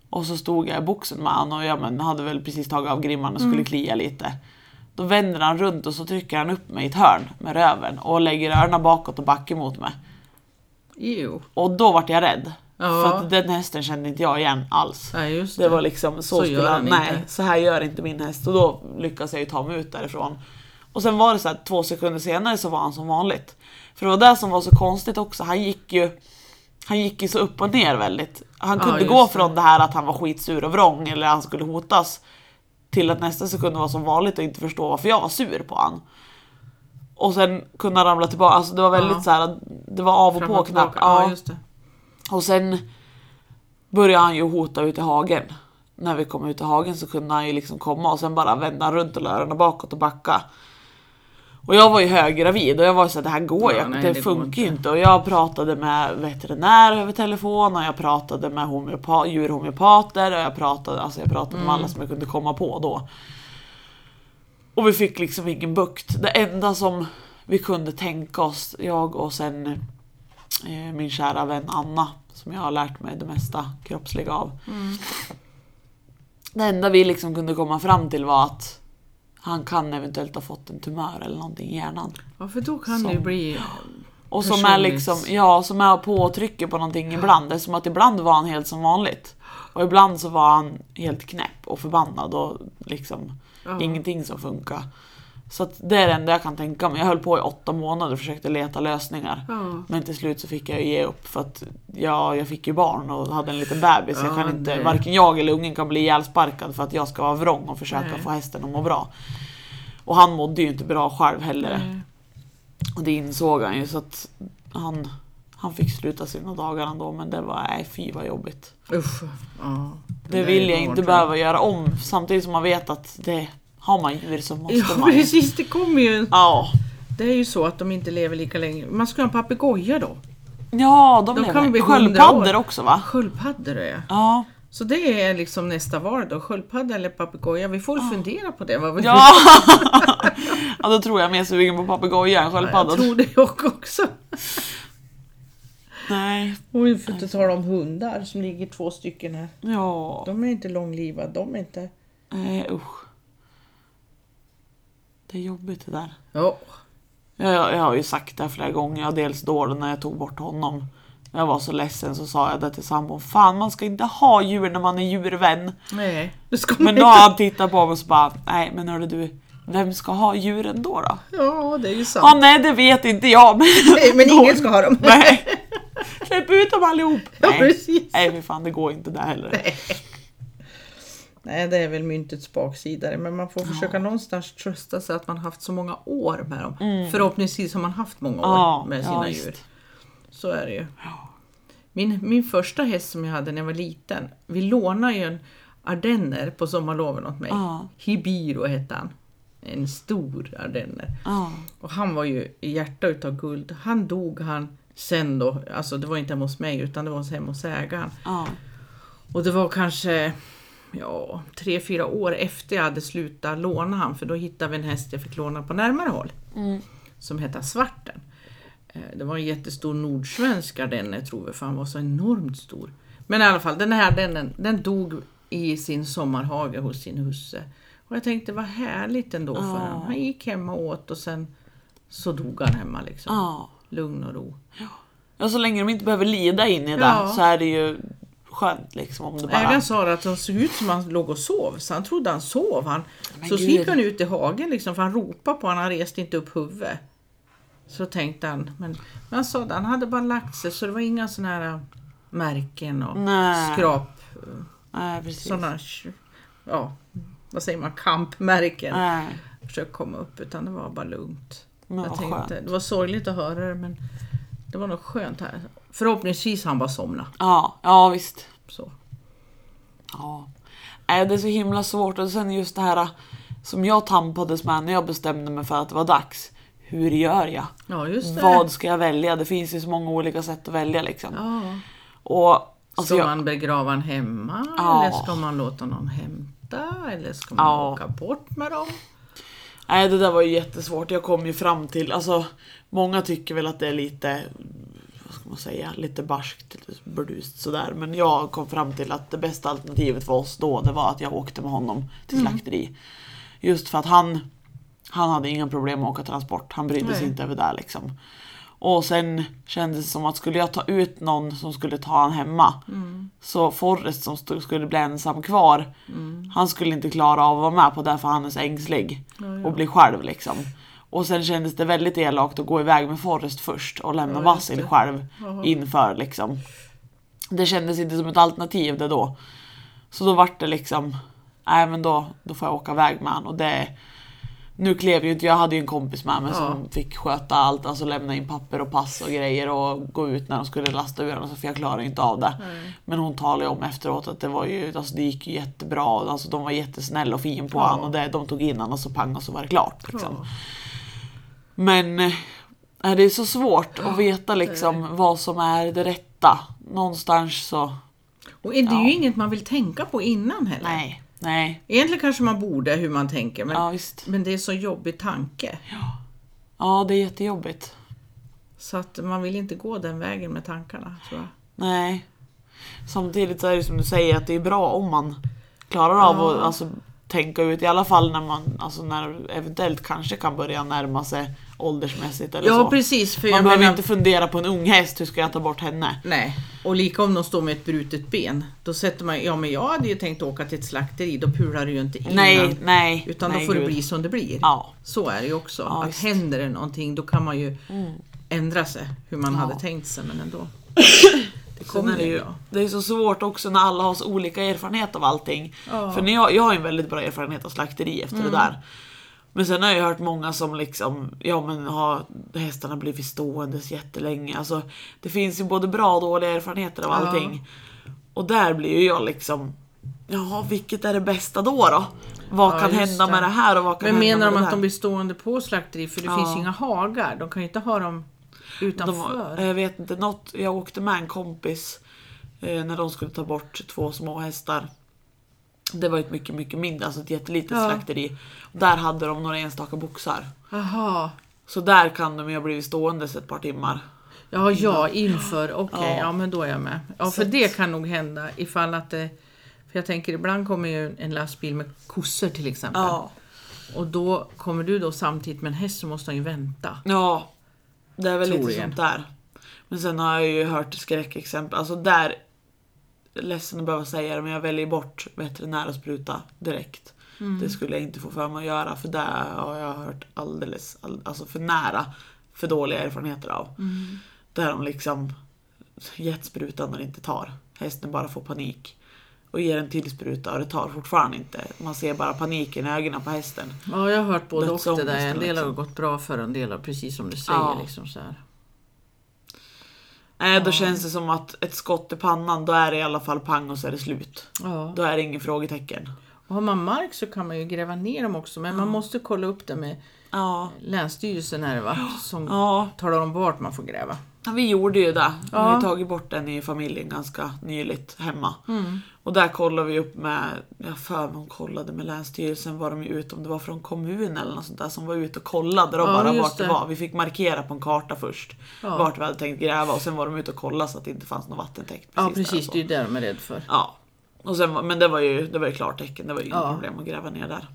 S1: Och så stod jag i boxen med han och jag men, hade väl precis tagit av grimman och skulle klia lite. Då vänder han runt och så trycker han upp mig i ett hörn med röven och lägger öronen bakåt och backar mot mig.
S2: Jo.
S1: Och då vart jag rädd.
S2: Ja.
S1: För att den hästen kände inte jag igen alls.
S2: Nej, det.
S1: Det var liksom så,
S2: Så
S1: skulle han, nej,
S2: inte.
S1: så här gör inte min häst. Och då lyckas jag ju ta mig ut därifrån. Och sen var det så här två sekunder senare så var han som vanligt. För det var det som var så konstigt också. Han gick ju han gick ju så upp och ner väldigt. Han
S2: Ja,
S1: kunde
S2: just
S1: gå från det här att han var skitsur och vrång eller han skulle hotas till att nästa sekund var som vanligt och inte förstå varför jag var sur på han. Och sen kunde han ramla tillbaka. Alltså det var väldigt
S2: Ja.
S1: så här, det var av och
S2: Fram
S1: på knappt.
S2: Ja, det.
S1: Och sen började han ju hota ut i hagen. När vi kom ut i hagen så kunde han ju liksom komma och sen bara vända runt och öronen bakåt och backa. Och jag var ju höggravid och jag var så att det här går
S2: Ja, nej,
S1: det,
S2: det
S1: funkar ju
S2: inte.
S1: Och jag pratade med veterinär över telefon och jag pratade med homeopa- djurhomeopater och jag pratade, alltså jag pratade
S2: Mm.
S1: med alla som jag kunde komma på då. Och vi fick liksom ingen bukt. Det enda som vi kunde tänka oss, jag och sen eh, min kära vän Anna, som jag har lärt mig det mesta kroppsliga av. Det enda vi liksom kunde komma fram till var att han kan eventuellt ha fått en tumör eller någonting i hjärnan.
S2: Ja, för då kan
S1: Som-
S2: det bli...
S1: Och som är liksom, ja, som är på och trycker på någonting ibland. Det är som att ibland var han helt som vanligt. Och ibland så var han helt knäpp och förbannad och liksom
S2: Ja.
S1: ingenting som funkar. Så det är det enda jag kan tänka mig. Jag höll på i åtta månader och försökte leta lösningar.
S2: Ja.
S1: Men till slut så fick jag ge upp för att ja, jag fick ju barn och hade en liten bebis. jag
S2: Ja,
S1: kan inte, varken jag eller ungen kan bli ihjälsparkad för att jag ska vara vrång och försöka
S2: Nej.
S1: få hästen att må bra. Och han mådde ju inte bra själv heller. Och det insåg han ju så att han, han fick sluta sina dagar ändå men det var, nej fy vad jobbigt.
S2: Usch. Ja.
S1: Det
S2: där
S1: vill jag inte
S2: va?
S1: behöva göra om samtidigt som man vet att det har man djur så måste
S2: Ja
S1: man ju.
S2: precis, det kommer ju en...
S1: Ja,
S2: Det är ju så att de inte lever lika länge. Man ska ha en papegoja då.
S1: Ja, de,
S2: De
S1: lever.
S2: kan bli 100
S1: Sköldpaddor också va?
S2: Sköldpaddor ja.
S1: Ja.
S2: Så det är liksom nästa val då, sköldpadda eller papegoja. Vi får väl fundera på det. Vad vi
S1: Ja. ja, då tror jag mer sugen på papegoja än
S2: jag
S1: sköldpadda.
S2: tror det jag också.
S1: Nej.
S2: Och vi får inte tala om hundar som ligger två stycken här.
S1: Ja.
S2: De är inte långlivade, de är inte...
S1: Nej, usch. Det är jobbigt det där.
S2: Ja,
S1: Jag, jag har ju sagt det flera gånger. Dels då när jag tog bort honom. När jag var så ledsen så sa jag det till sambon. Fan man ska inte ha djur när man är djurvän.
S2: nej. Det ska man
S1: Men då har han tittat på mig och så bara. Nej men hörru du. Vem ska ha djuren då då?
S2: Ja, det är ju
S1: Ja
S2: sant.
S1: nej det vet inte jag. Men,
S2: Nej, men ingen ska ha dem.
S1: Nej. Släpp ut dem allihop.
S2: Ja,
S1: nej.
S2: precis.
S1: Nej för fan det går inte där heller.
S2: Nej, det är väl myntets baksida. Men man får försöka någonstans trösta sig att man haft så många år med dem. Förhoppningsvis har man haft många år
S1: Mm. Ja,
S2: med
S1: ja,
S2: sina
S1: visst.
S2: djur. Så är det ju. Min, min första häst som jag hade när jag var liten, vi lånade ju en ardenner på sommarloven åt mig.
S1: Ja.
S2: Hibiro hette han. En stor ardenner.
S1: Ja.
S2: Och han var ju i hjärta utav guld. Han dog han sen då, alltså det var inte hemma hos mig utan det var hemma hos ägaren.
S1: Ja.
S2: Och det var kanske ja, tre, fyra år efter jag hade slutat låna han för då hittade vi en häst jag fick låna på närmare håll.
S1: Mm.
S2: Som hette Svarten. Eh, Det var en jättestor nordsvensk ardenner tror vi för han var så enormt stor. Men i alla fall den här ardennen, den dog i sin sommarhage hos sin husse. Och jag tänkte vad härligt ändå för honom. Han gick hemma och åt och sen så dog han hemma liksom.
S1: Ja.
S2: Lugn och ro.
S1: Ja, så länge de inte behöver lida in i det
S2: Ja.
S1: så är det ju skönt liksom om det bara...
S2: Ägaren sa att han såg ut som han låg och sov, så han trodde han sov. Han,
S1: Men
S2: så gick han ut i hagen liksom, för han ropade på honom, han reste inte upp huvudet. Så tänkte han, men, men han sa det, han hade bara lagt sig så det var inga sådana här äh, märken och
S1: Nej.
S2: skrap,
S1: Nej, precis.
S2: sådana, ja, vad säger man, kampmärken.
S1: Nej.
S2: Försök komma upp, utan det var bara lugnt.
S1: Men
S2: jag tänkte,
S1: skönt.
S2: det var sorgligt att höra det, men det var nog skönt här. Förhoppningsvis han bara somna.
S1: Ja, ja visst.
S2: Så.
S1: Ja. Det är så himla svårt och sen just det här som jag tampades med när jag bestämde mig för att det var dags. Hur gör jag?
S2: Ja, just det.
S1: Vad ska jag välja? Det finns ju så många olika sätt att välja liksom.
S2: Ja.
S1: Och alltså,
S2: Ska
S1: jag,
S2: man begrava den hemma
S1: Ja.
S2: eller ska man låta någon hämta eller ska man
S1: Ja.
S2: åka bort med dem?
S1: Nej det där var ju jättesvårt. Jag kom ju fram till, alltså många tycker väl att det är lite, vad ska man säga, lite barskt, burdust sådär. Men jag kom fram till att det bästa alternativet för oss då, det var att jag åkte med honom till slakteri. Just för att han, han hade inga problem med att åka transport. Han brydde sig
S2: Nej.
S1: inte över det liksom. Och sen kändes det som att skulle jag ta ut någon som skulle ta han hemma så Forrest som stod, skulle bli ensam kvar han skulle inte klara av att vara med på det för han är så ängslig
S2: Ja,
S1: och bli själv liksom. Och sen kändes det väldigt elakt att gå iväg med Forrest först och lämna
S2: Ja,
S1: Vasil själv
S2: Jaha.
S1: inför liksom. Det kändes inte som ett alternativ det då. Så då vart det liksom, nej men då, då får jag åka iväg med han och det nu klev ju inte, jag hade ju en kompis med mig
S2: Ja.
S1: som fick sköta allt, alltså lämna in papper och pass och grejer och gå ut när de skulle lasta ur honom för jag klarade inte av det.
S2: Nej.
S1: Men hon talade om efteråt att det var ju, alltså det gick ju jättebra, alltså de var jättesnälla och fin på
S2: Ja.
S1: honom och det, de tog in honom och så pang och så var det klart. Liksom.
S2: Ja.
S1: Men eh, det är så svårt att veta liksom vad som är det rätta. Någonstans så,
S2: Och det är ju inget man vill tänka på innan heller.
S1: nej, nej,
S2: Egentligen kanske man borde hur man tänker men,
S1: ja
S2: men det är så jobbig tanke.
S1: Ja det är jättejobbigt.
S2: Så att man vill inte gå den vägen med tankarna. Tror jag.
S1: Nej. Samtidigt är det som du säger att det är bra om man klarar av
S2: Ja.
S1: att alltså, tänka ut i alla fall när man alltså, när eventuellt kanske kan börja närma sig åldersmässigt eller
S2: Ja
S1: så.
S2: precis. För
S1: Man behöver
S2: menar,
S1: inte fundera på en ung häst, hur ska jag ta bort henne?
S2: Nej, och lika om de står med ett brutet ben. Då sätter man, ja men jag hade ju tänkt åka till ett slakteri, då pular du ju inte innan.
S1: Nej, nej.
S2: Utan
S1: nej,
S2: då får det bli som det blir.
S1: Ja.
S2: Så är det ju också.
S1: Ja,
S2: att
S1: visst.
S2: händer det någonting då kan man ju ändra sig hur man
S1: Ja.
S2: hade tänkt sig men ändå. Det kommer
S1: är det, ju,
S2: bra.
S1: det är så svårt också när alla har så olika erfarenhet av allting.
S2: Ja.
S1: För när jag, jag har en väldigt bra erfarenhet av slakteri efter
S2: Mm.
S1: det där. Men sen har jag hört många som liksom, ja men har hästarna blivit ståendes jättelänge. Alltså, det finns ju både bra och dåliga erfarenheter av
S2: Ja.
S1: allting. Och där blir ju jag liksom, jaha vilket är det bästa då då? Vad
S2: Ja,
S1: kan hända
S2: det.
S1: med det här och vad kan
S2: Men
S1: hända
S2: menar
S1: med
S2: de
S1: det
S2: att
S1: här?
S2: de blir stående på slakteri? För det
S1: Ja.
S2: finns ju inga hagar. De kan ju inte ha dem Utanför?
S1: De, jag vet inte, något, jag åkte med en kompis eh, när de skulle ta bort två små hästar. Det var ett mycket, mycket mindre, alltså ett jättelitet
S2: Ja.
S1: slakteri. Och där hade de några enstaka boxar.
S2: Jaha.
S1: Så där kan de ju ha blivit ståendes ett par timmar.
S2: Ja, ja, inför. Okej,
S1: Ja.
S2: ja. men då är jag med. Ja, för det kan nog hända ifall att det... För jag tänker ibland kommer ju en lastbil med kossor till exempel.
S1: Ja.
S2: Och då kommer du då samtidigt med en häst så måste han ju vänta.
S1: Ja, det är väl lite
S2: Troligen.
S1: sånt där. Men sen har jag ju hört skräckexempel, alltså där, ledsen att behöva säga det, men jag väljer bort veterinär och spruta direkt. Det skulle jag inte få för mig att göra, för där har jag hört alldeles, all, alltså för nära, för dåliga erfarenheter av. Där de liksom gett sprutan det inte tar. Hästen bara får panik. Och ger en till spruta och det tar fortfarande inte. Man ser bara paniken i ögonen på hästen.
S2: Ja, jag har hört både och det där. En del har
S1: liksom.
S2: gått bra för en del har precis som du säger.
S1: Ja.
S2: Liksom så här.
S1: Nej, då känns det som att ett skott i pannan, då är det i alla fall pang och så är det slut.
S2: Ja.
S1: Då är det ingen frågetecken.
S2: Och har man mark så kan man ju gräva ner dem också. Men man måste kolla upp det med
S1: Ja,
S2: Länsstyrelsen är det va? Som
S1: ja.
S2: talar om vart man får gräva.
S1: Ja, vi gjorde ju det. Vi har
S2: Ja.
S1: tagit bort den i familjen ganska nyligt hemma.
S2: Mm.
S1: Och där kollade vi upp med, jag för mig hon kollade med Länsstyrelsen var de ute, om det var från kommunen eller något sånt där som var ute och kollade då
S2: Ja,
S1: bara vart det
S2: det.
S1: var. Vi fick markera på en karta först
S2: Ja.
S1: vart vi hade tänkt gräva och sen var de ute och kollade så att det inte fanns någon vattentäkt.
S2: Ja precis,
S1: och så.
S2: det är ju det de är rädd för.
S1: Ja. Och sen, men det var ju, det var ju klartecken, det var ju inga
S2: Ja.
S1: problem att gräva ner där.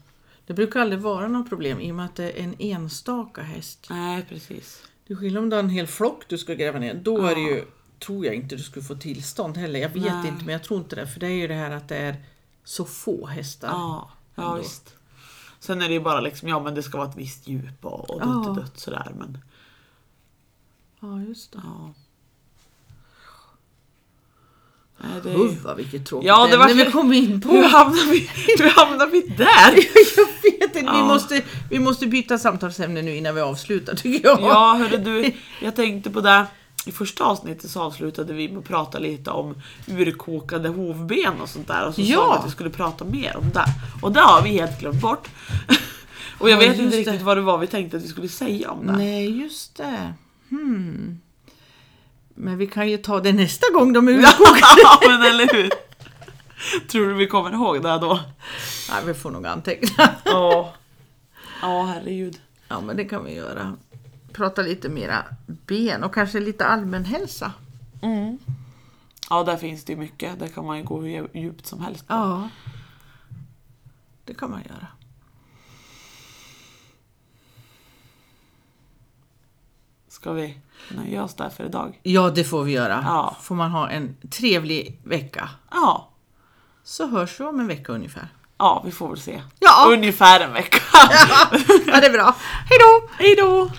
S2: Det brukar aldrig vara något problem i och med att det är en enstaka häst.
S1: Nej, precis.
S2: Det är skillnad om det är en hel flock du ska gräva ner. Då är det ju, tror jag inte du skulle få tillstånd heller. Jag vet
S1: Nej.
S2: inte men jag tror inte det. För det är ju det här att det är så få hästar.
S1: Ja, ja visst. Sen är det ju bara liksom, ja men det ska vara ett visst djup och, och dött
S2: Ja.
S1: dött sådär men
S2: Ja, just det.
S1: ja. Nej, det är
S2: vad vilket tråkigt
S1: Ja, det var-
S2: vi kom in på.
S1: Hur hamnar vi, hur hamnar vi där?
S2: jag vet inte, vi,
S1: Ja.
S2: måste, vi måste byta samtalsämne nu innan vi avslutar tycker jag.
S1: Ja, hörde du, jag tänkte på det. I första avsnittet så avslutade vi med att prata lite om urkokade hovben och sånt där. Och så sa
S2: Ja.
S1: vi att vi skulle prata mer om det. Och det har vi helt glömt bort. Och jag
S2: Ja,
S1: vet inte
S2: det.
S1: riktigt vad det var vi tänkte att vi skulle säga om det.
S2: Nej, just det. Hmm. Men vi kan ju ta det nästa gång de är
S1: Ja,
S2: urkokade.
S1: men eller hur? Tror du vi kommer ihåg det då?
S2: Nej, vi får nog anteckna.
S1: Ja. Ja, herregud.
S2: Ja, men det kan vi göra. Prata lite mera ben och kanske lite allmänhälsa.
S1: Mm. Ja, där finns det ju mycket. Där kan man ju gå hur djupt som helst. på.
S2: Ja, det kan man göra.
S1: Ska vi nöja oss där för idag?
S2: Ja, det får vi göra.
S1: Ja.
S2: Får man ha en trevlig vecka.
S1: Ja.
S2: Så hörs vi om en vecka ungefär.
S1: Ja, vi får väl se.
S2: Ja.
S1: Ungefär en vecka.
S2: Ja, det är bra. Hej då!
S1: Hej då!